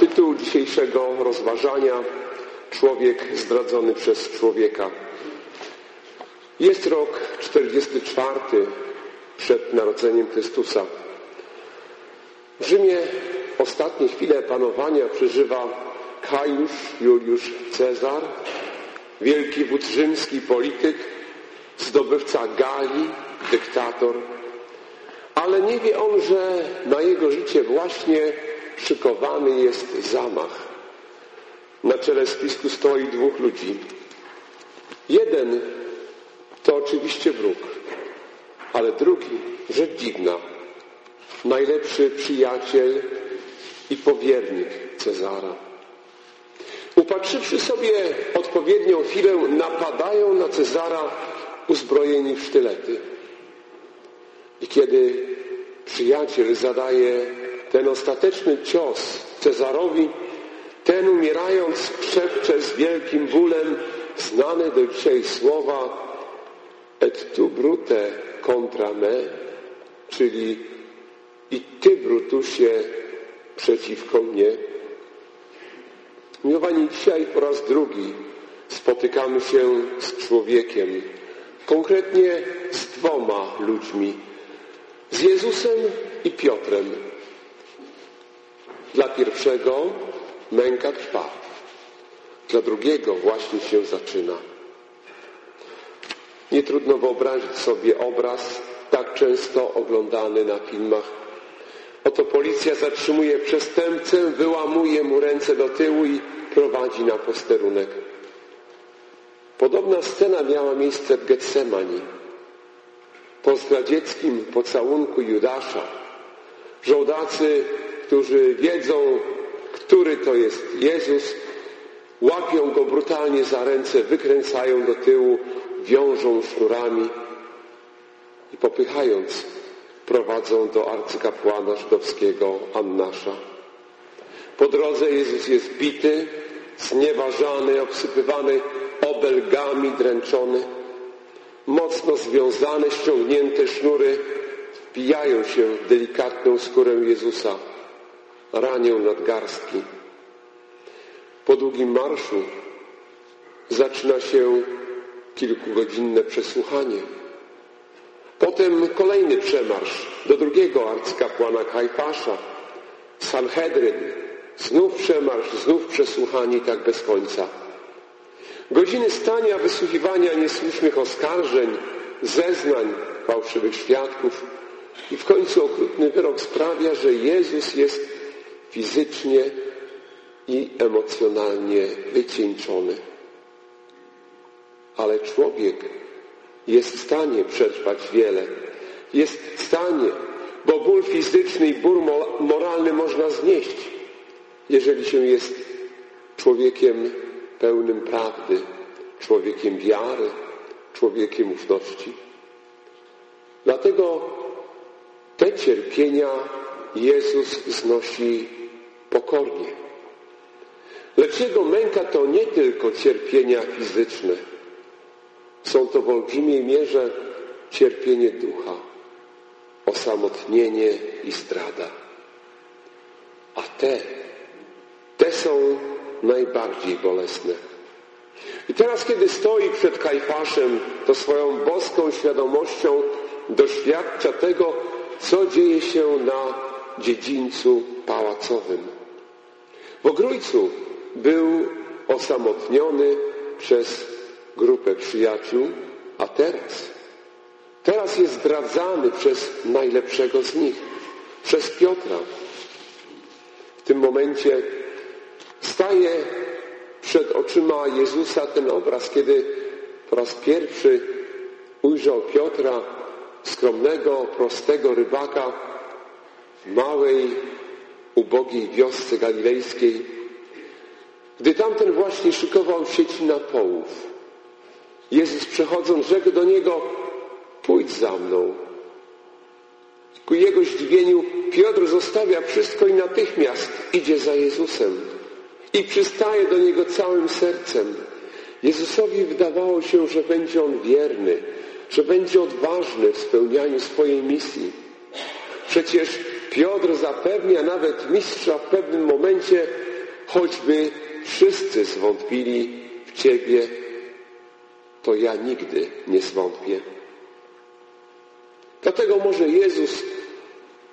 Tytuł dzisiejszego rozważania Człowiek zdradzony przez człowieka. Jest rok 44 przed narodzeniem Chrystusa. W Rzymie ostatnie chwile panowania przeżywa Kajusz Juliusz Cezar, wielki wódz rzymski, polityk, zdobywca Galii, dyktator. Ale nie wie on, że na jego życie właśnie szykowany jest zamach. Na czele spisku stoi dwóch ludzi. Jeden to oczywiście wróg, ale drugi, rzecz dziwna, najlepszy przyjaciel i powiernik Cezara. Upatrzywszy sobie odpowiednią chwilę, napadają na Cezara uzbrojeni w sztylety. I kiedy przyjaciel zadaje ten ostateczny cios Cezarowi, ten umierając szepcze z wielkim bólem znane do dzisiaj słowa et tu brute contra me, czyli i ty, Brutusie, przeciwko mnie. Miłowani, dzisiaj po raz drugi spotykamy się z człowiekiem, konkretnie z dwoma ludźmi, z Jezusem i Piotrem. Dla pierwszego męka trwa, dla drugiego właśnie się zaczyna. Nie trudno wyobrazić sobie obraz tak często oglądany na filmach. Oto policja zatrzymuje przestępcę, wyłamuje mu ręce do tyłu i prowadzi na posterunek. Podobna scena miała miejsce w Getsemani. Po zdradzieckim pocałunku Judasza żołdacy, którzy wiedzą, który to jest Jezus, łapią go brutalnie za ręce, wykręcają do tyłu, wiążą sznurami i popychając prowadzą do arcykapłana żydowskiego Annasza. Po drodze Jezus jest bity, znieważany, obsypywany obelgami, dręczony. Mocno związane, ściągnięte sznury wpijają się w delikatną skórę Jezusa, ranią nadgarstki. Po długim marszu zaczyna się kilkugodzinne przesłuchanie. Potem kolejny przemarsz do drugiego arcykapłana Kajfasza, Sanhedryn, znów przemarsz, znów przesłuchanie i tak bez końca. Godziny stania, wysłuchiwania niesłusznych oskarżeń, zeznań fałszywych świadków i w końcu okrutny wyrok sprawia, że Jezus jest fizycznie i emocjonalnie wycieńczony. Ale człowiek jest w stanie przetrwać wiele. Jest w stanie, bo ból fizyczny i ból moralny można znieść, jeżeli się jest człowiekiem pełnym prawdy, człowiekiem wiary, człowiekiem ufności. Dlatego te cierpienia Jezus znosi pokornie. Lecz Jego męka to nie tylko cierpienia fizyczne. Są to w olbrzymiej mierze cierpienie ducha, osamotnienie i zdrada. A te, te są najbardziej bolesne. I teraz, kiedy stoi przed Kajfaszem, to swoją boską świadomością doświadcza tego, co dzieje się na dziedzińcu pałacowym. W Ogrójcu był osamotniony przez grupę przyjaciół, a teraz, teraz jest zdradzany przez najlepszego z nich, przez Piotra. W tym momencie staje przed oczyma Jezusa ten obraz, kiedy po raz pierwszy ujrzał Piotra, skromnego, prostego rybaka małej, ubogiej wiosce galilejskiej, gdy tamten właśnie szykował sieci na połów. Jezus przechodząc rzekł do niego, pójdź za mną. Ku jego zdziwieniu Piotr zostawia wszystko i natychmiast idzie za Jezusem i przystaje do niego całym sercem. Jezusowi wydawało się, że będzie on wierny, że będzie odważny w spełnianiu swojej misji. Przecież Piotr zapewnia nawet mistrza w pewnym momencie, choćby wszyscy zwątpili w Ciebie, to ja nigdy nie zwątpię. Dlatego może Jezus,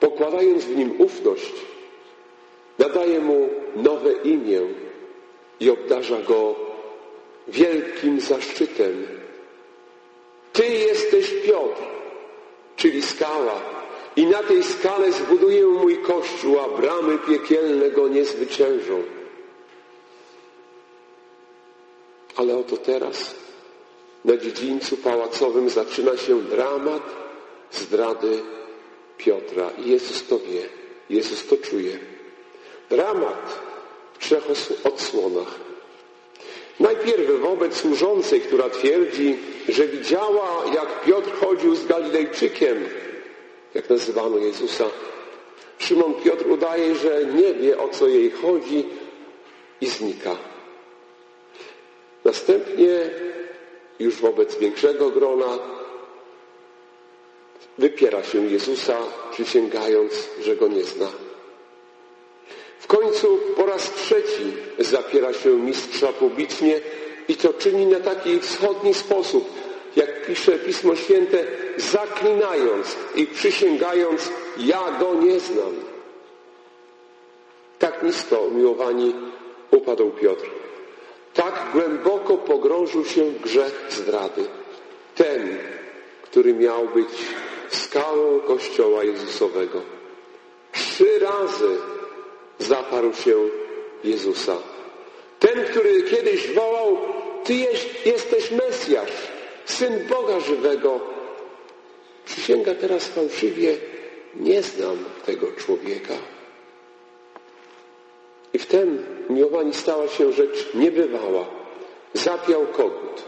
pokładając w nim ufność, nadaje mu nowe imię i obdarza go wielkim zaszczytem. Ty jesteś Piotr, czyli skała, i na tej skale zbuduję mój kościół, a bramy piekielne go nie zwyciężą. Ale oto teraz na dziedzińcu pałacowym zaczyna się dramat zdrady Piotra. I Jezus to wie, Jezus to czuje. Dramat w trzech odsłonach. Najpierw wobec służącej, która twierdzi, że widziała, jak Piotr chodził z Galilejczykiem, jak nazywano Jezusa. Szymon Piotr udaje, że nie wie, o co jej chodzi i znika. Następnie już wobec większego grona wypiera się Jezusa, przysięgając, że go nie zna. W końcu po raz trzeci zapiera się mistrza publicznie i to czyni na taki wschodni sposób, pisze Pismo Święte, zaklinając i przysięgając, ja go nie znam. Tak nisko, miłowani, upadł Piotr. Tak głęboko pogrążył się w grzech zdrady. Ten, który miał być skałą Kościoła Jezusowego. Trzy razy zaparł się Jezusa. Ten, który kiedyś wołał, Ty jesteś Mesjasz, Syn Boga żywego. Przysięga teraz fałszywie, nie znam tego człowieka. I wtem, miłowani, stała się rzecz niebywała. Zapiał kogut.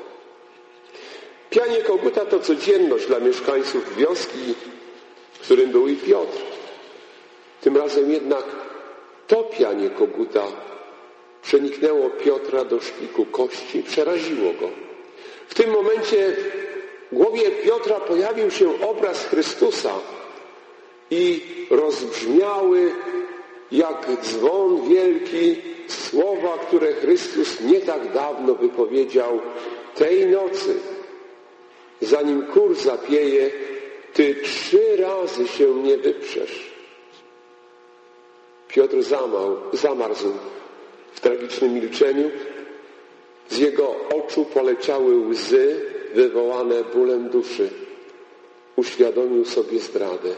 Pianie koguta to codzienność dla mieszkańców wioski, którym był i Piotr. Tym razem jednak to pianie koguta przeniknęło Piotra do szpiku kości, przeraziło go. W tym momencie w głowie Piotra pojawił się obraz Chrystusa i rozbrzmiały jak dzwon wielki słowa, które Chrystus nie tak dawno wypowiedział tej nocy. Zanim kur zapieje, ty trzy razy się nie wyprzesz. Piotr zamał, zamarzł w tragicznym milczeniu. Z jego oczu poleciały łzy wywołane bólem duszy. Uświadomił sobie zdradę.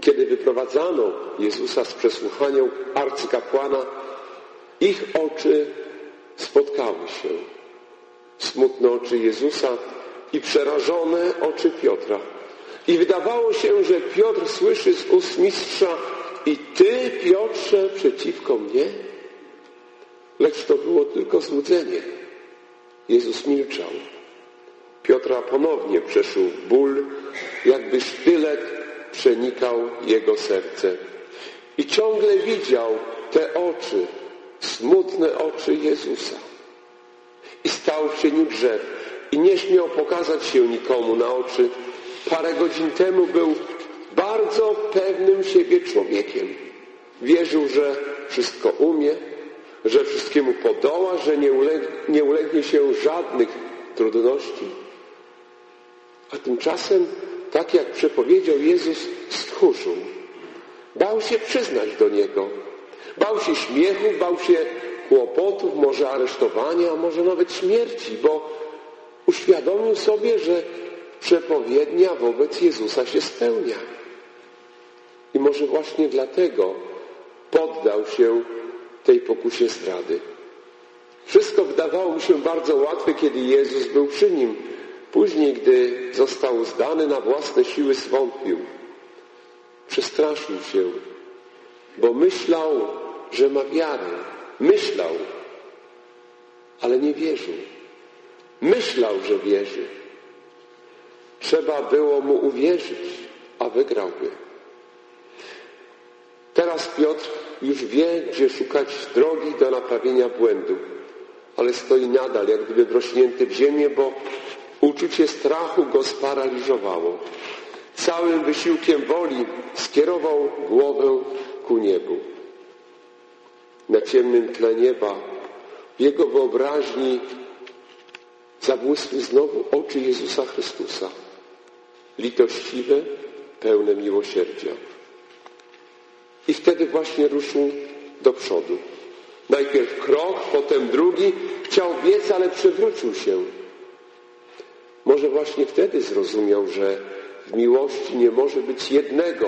Kiedy wyprowadzano Jezusa z przesłuchania arcykapłana, ich oczy spotkały się. Smutne oczy Jezusa i przerażone oczy Piotra. I wydawało się, że Piotr słyszy z ust mistrza i ty, Piotrze, przeciwko mnie? Lecz to było tylko złudzenie. Jezus milczał. Piotra ponownie przeszył ból, jakby sztylet przenikał jego serce. I ciągle widział te oczy, smutne oczy Jezusa. I stał w cieniu drzew i nie śmiał pokazać się nikomu na oczy. Parę godzin temu był bardzo pewnym siebie człowiekiem. Wierzył, że wszystko umie, że wszystkiemu podoła, że nie, uleg nie ulegnie się żadnych trudności. A tymczasem, tak jak przepowiedział Jezus, stchórzył. Bał się przyznać do Niego. Bał się śmiechu, bał się kłopotów, może aresztowania, a może nawet śmierci, bo uświadomił sobie, że przepowiednia wobec Jezusa się spełnia. I może właśnie dlatego poddał się tej pokusie zdrady. Wszystko wydawało mu się bardzo łatwe, kiedy Jezus był przy nim. Później, gdy został zdany na własne siły, zwątpił. Przestraszył się, bo myślał, że ma wiarę. Myślał, ale nie wierzył. Myślał, że wierzy. Trzeba było mu uwierzyć, a wygrałby. Teraz Piotr już wie, gdzie szukać drogi do naprawienia błędu, ale stoi nadal, jak gdyby wrośnięty w ziemię, bo uczucie strachu go sparaliżowało. Całym wysiłkiem woli skierował głowę ku niebu. na ciemnym tle nieba, w jego wyobraźni zabłysły znowu oczy Jezusa Chrystusa. Litościwe, pełne miłosierdzia. I wtedy właśnie ruszył do przodu. Najpierw krok, potem drugi. Chciał biec, ale przewrócił się. Może właśnie wtedy zrozumiał, że w miłości nie może być jednego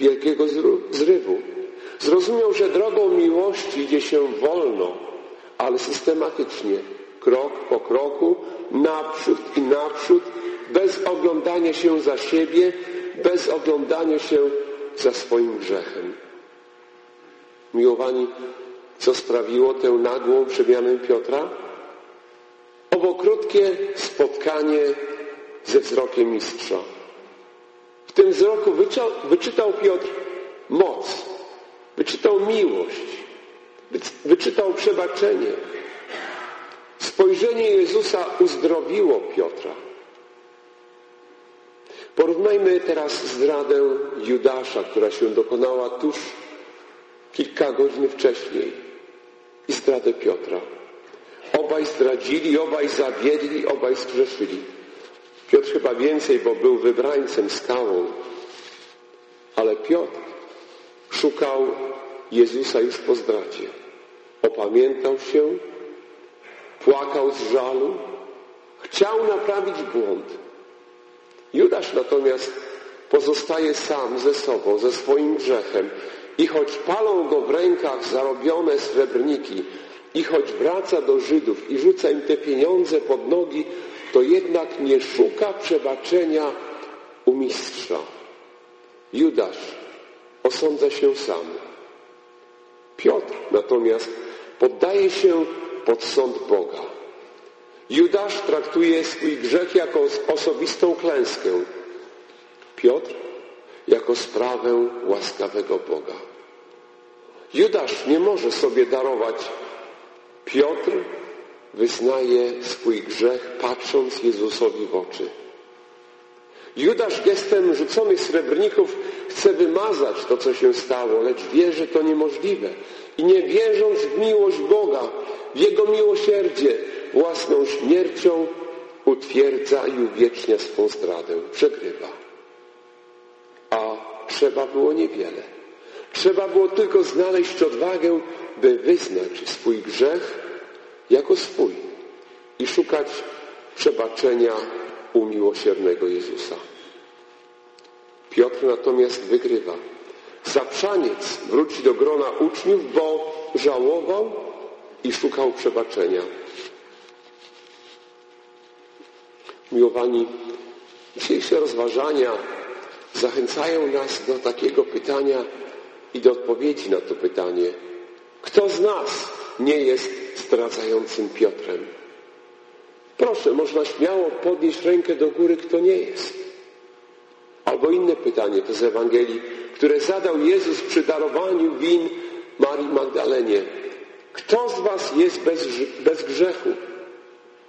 wielkiego zrywu. Zrozumiał, że drogą miłości idzie się wolno, ale systematycznie, krok po kroku, naprzód i naprzód, bez oglądania się za siebie, bez oglądania się za swoim grzechem. Miłowani, co sprawiło tę nagłą przemianę Piotra? Owo krótkie spotkanie ze wzrokiem mistrza. W tym wzroku wyczytał Piotr moc, wyczytał miłość, wyczytał przebaczenie. Spojrzenie Jezusa uzdrowiło Piotra. Porównajmy teraz zdradę Judasza, która się dokonała tuż kilka godzin wcześniej i zdradę Piotra. Obaj zdradzili, obaj zawiedli, obaj zgrzeszyli. Piotr chyba więcej, bo był wybrańcem, skałą. Ale Piotr szukał Jezusa już po zdradzie. Opamiętał się, płakał z żalu, chciał naprawić błąd. Judasz natomiast pozostaje sam ze sobą, ze swoim grzechem i choć palą go w rękach zarobione srebrniki i choć wraca do Żydów i rzuca im te pieniądze pod nogi, to jednak nie szuka przebaczenia u mistrza. Judasz osądza się sam. Piotr natomiast poddaje się pod sąd Boga. Judasz traktuje swój grzech jako osobistą klęskę. Piotr jako sprawę łaskawego Boga. Judasz nie może sobie darować. Piotr wyznaje swój grzech, patrząc Jezusowi w oczy. Judasz gestem rzuconych srebrników chce wymazać to, co się stało, lecz wie, że to niemożliwe. I nie wierząc w miłość Boga, w Jego miłosierdzie, własną śmiercią utwierdza i uwiecznia swą zdradę. Przegrywa. A trzeba było niewiele. Trzeba było tylko znaleźć odwagę, by wyznać swój grzech jako swój i szukać przebaczenia u miłosiernego Jezusa. Piotr natomiast wygrywa. Zaprzaniec wróci do grona uczniów, bo żałował i szukał przebaczenia. Miłowani, dzisiejsze rozważania zachęcają nas do takiego pytania i do odpowiedzi na to pytanie. Kto z nas nie jest zdradzającym Piotrem? Proszę, można śmiało podnieść rękę do góry, kto nie jest. Albo inne pytanie, to z Ewangelii, które zadał Jezus przy darowaniu win Marii Magdalenie. Kto z was jest bez, bez grzechu?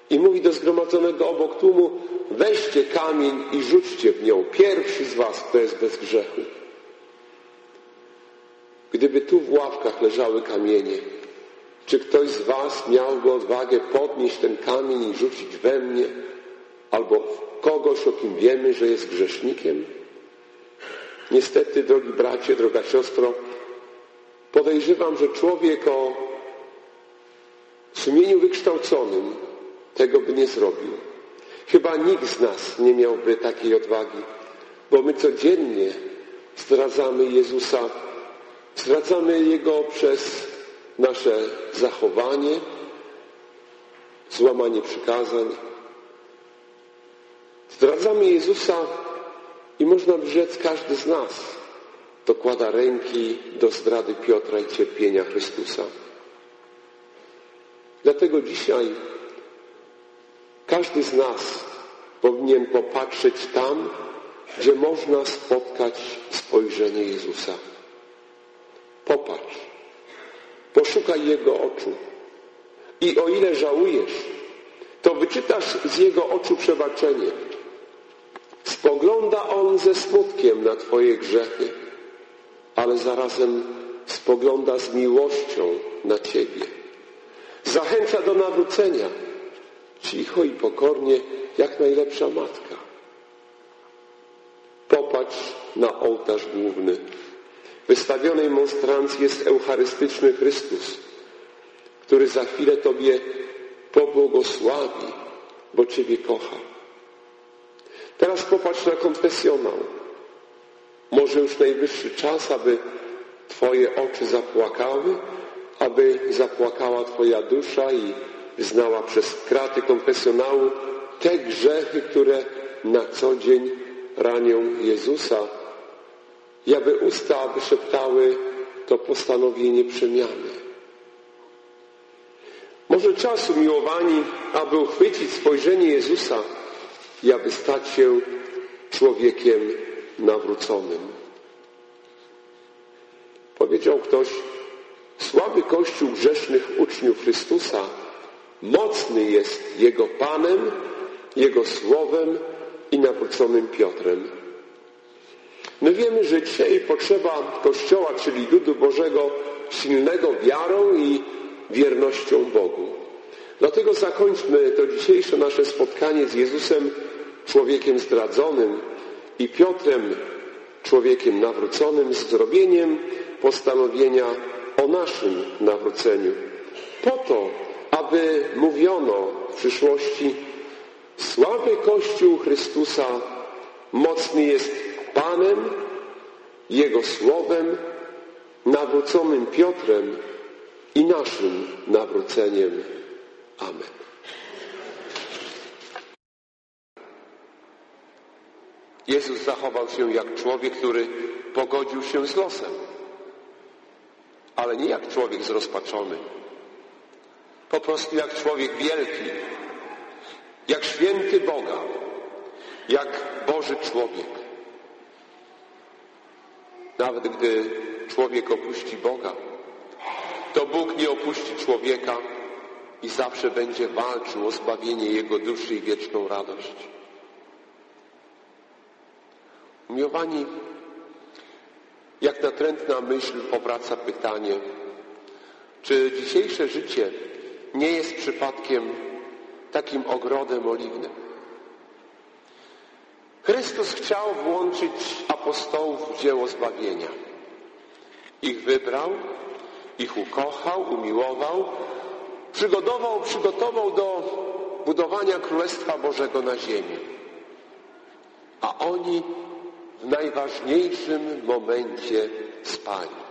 I mówi do zgromadzonego obok tłumu, weźcie kamień i rzućcie w nią. Pierwszy z was, kto jest bez grzechu. Gdyby tu w ławkach leżały kamienie, czy ktoś z was miałby odwagę podnieść ten kamień i rzucić we mnie, albo w kogoś, o kim wiemy, że jest grzesznikiem? Niestety, drogi bracie, droga siostro, podejrzewam, że człowiek o sumieniu wykształconym tego by nie zrobił. Chyba nikt z nas nie miałby takiej odwagi, bo my codziennie zdradzamy Jezusa, zdradzamy Jego przez nasze zachowanie, złamanie przykazań. Zdradzamy Jezusa i można by rzec każdy z nas dokłada ręki do zdrady Piotra i cierpienia Chrystusa. Dlatego dzisiaj każdy z nas powinien popatrzeć tam, gdzie można spotkać spojrzenie Jezusa. Popatrz, poszukaj Jego oczu. I o ile żałujesz, to wyczytasz z Jego oczu przebaczenie. Spogląda On ze smutkiem na Twoje grzechy, ale zarazem spogląda z miłością na Ciebie. Zachęca do nawrócenia, cicho i pokornie, jak najlepsza matka. Popatrz na ołtarz główny. Wystawionej monstrancji jest eucharystyczny Chrystus, który za chwilę Tobie pobłogosławi, bo Ciebie kocha. Teraz popatrz na konfesjonał. Może już najwyższy czas, aby Twoje oczy zapłakały, aby zapłakała Twoja dusza i znała przez kraty konfesjonału te grzechy, które na co dzień ranią Jezusa i aby usta wyszeptały to postanowienie przemiany. Może czas umiłowani, aby uchwycić spojrzenie Jezusa i aby stać się człowiekiem nawróconym. Powiedział ktoś, słaby Kościół grzesznych uczniów Chrystusa mocny jest Jego Panem, Jego Słowem i nawróconym Piotrem. My wiemy, że dzisiaj potrzeba Kościoła, czyli ludu Bożego, silnego wiarą i wiernością Bogu. Dlatego zakończmy to dzisiejsze nasze spotkanie z Jezusem, człowiekiem zdradzonym i Piotrem, człowiekiem nawróconym, z zrobieniem postanowienia o naszym nawróceniu. Po to, aby mówiono w przyszłości, słaby Kościół Chrystusa mocny jest Panem, Jego Słowem, nawróconym Piotrem i naszym nawróceniem. Amen. Jezus zachował się jak człowiek, który pogodził się z losem, ale nie jak człowiek zrozpaczony. Po prostu jak człowiek wielki, jak święty Boga, jak Boży człowiek. Nawet gdy człowiek opuści Boga, to Bóg nie opuści człowieka i zawsze będzie walczył o zbawienie jego duszy i wieczną radość. Umiłowani, jak natrętna myśl powraca pytanie, czy dzisiejsze życie nie jest przypadkiem takim ogrodem oliwnym? Chrystus chciał włączyć apostołów w dzieło zbawienia. Ich wybrał, ich ukochał, umiłował, przygotował, przygotował do budowania Królestwa Bożego na ziemi. A oni w najważniejszym momencie spali.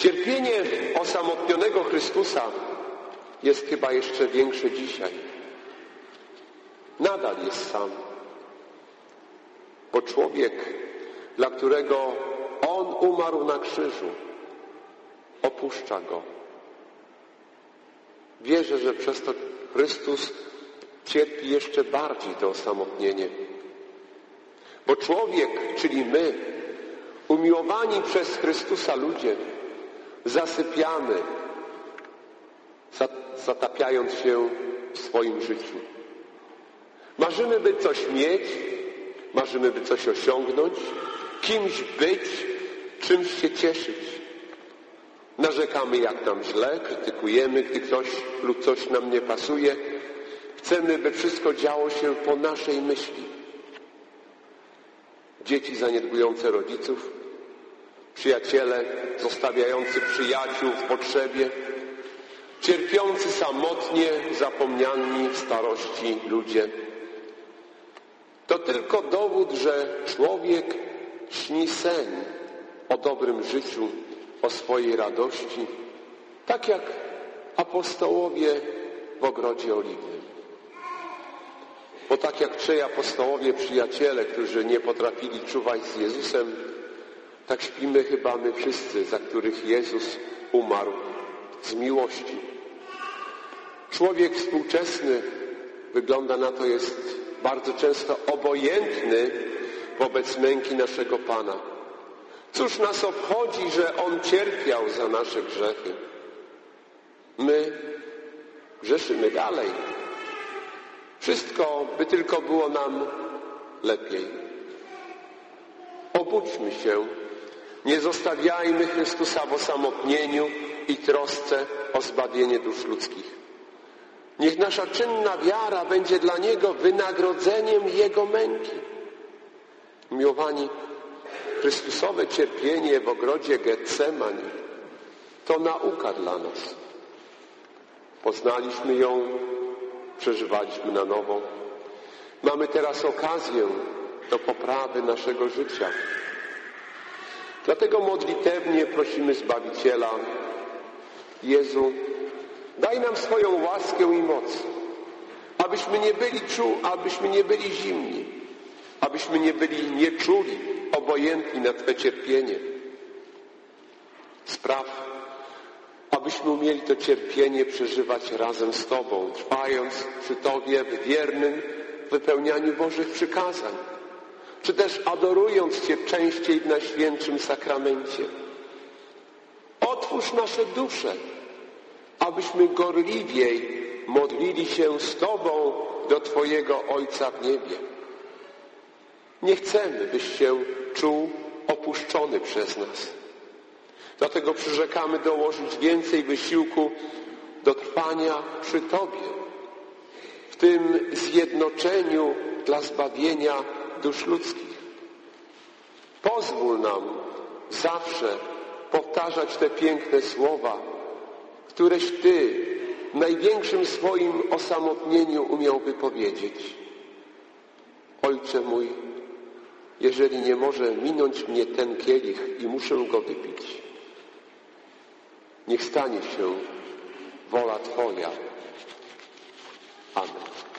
Cierpienie osamotnionego Chrystusa jest chyba jeszcze większe dzisiaj. Nadal jest sam. Bo człowiek, dla którego On umarł na krzyżu, opuszcza Go. Wierzę, że przez to Chrystus cierpi jeszcze bardziej to osamotnienie. Bo człowiek, czyli my, umiłowani przez Chrystusa ludzie, zasypiamy, zatapiając się w swoim życiu. Marzymy, by coś mieć, marzymy, by coś osiągnąć, kimś być, czymś się cieszyć. Narzekamy, jak nam źle, krytykujemy, gdy ktoś lub coś nam nie pasuje. Chcemy, by wszystko działo się po naszej myśli. Dzieci zaniedbujące rodziców, przyjaciele zostawiający przyjaciół w potrzebie, cierpiący samotnie, zapomniani w starości ludzie. To tylko dowód, że człowiek śni sen o dobrym życiu, o swojej radości, tak jak apostołowie w ogrodzie oliwnym. Bo tak jak trzej apostołowie, przyjaciele, którzy nie potrafili czuwać z Jezusem, tak śpimy chyba my wszyscy, za których Jezus umarł z miłości. Człowiek współczesny, wygląda na to, jest bardzo często obojętny wobec męki naszego Pana. Cóż nas obchodzi, że On cierpiał za nasze grzechy? My grzeszymy dalej. Wszystko, by tylko było nam lepiej. Obudźmy się, Nie zostawiajmy Chrystusa w osamotnieniu i trosce o zbawienie dusz ludzkich. Niech nasza czynna wiara będzie dla Niego wynagrodzeniem Jego męki. Miłowani, Chrystusowe cierpienie w ogrodzie Getsemani to nauka dla nas. Poznaliśmy ją, przeżywaliśmy na nowo. Mamy teraz okazję do poprawy naszego życia. Dlatego modlitewnie prosimy Zbawiciela, Jezu, daj nam swoją łaskę i moc, abyśmy nie byli czu, abyśmy nie byli zimni, abyśmy nie byli nieczuli, obojętni na Twe cierpienie. Spraw, abyśmy umieli to cierpienie przeżywać razem z Tobą, trwając przy Tobie w wiernym wypełnianiu Bożych przykazań, czy też adorując Cię częściej w Najświętszym Sakramencie. Otwórz nasze dusze, abyśmy gorliwiej modlili się z Tobą do Twojego Ojca w niebie. Nie chcemy, byś się czuł opuszczony przez nas. Dlatego przyrzekamy dołożyć więcej wysiłku do trwania przy Tobie, w tym zjednoczeniu dla zbawienia dusz ludzkich. Pozwól nam zawsze powtarzać te piękne słowa, któreś Ty w największym swoim osamotnieniu umiał wypowiedzieć. Ojcze mój, jeżeli nie może minąć mnie ten kielich i muszę go wypić, niech stanie się wola Twoja. Amen.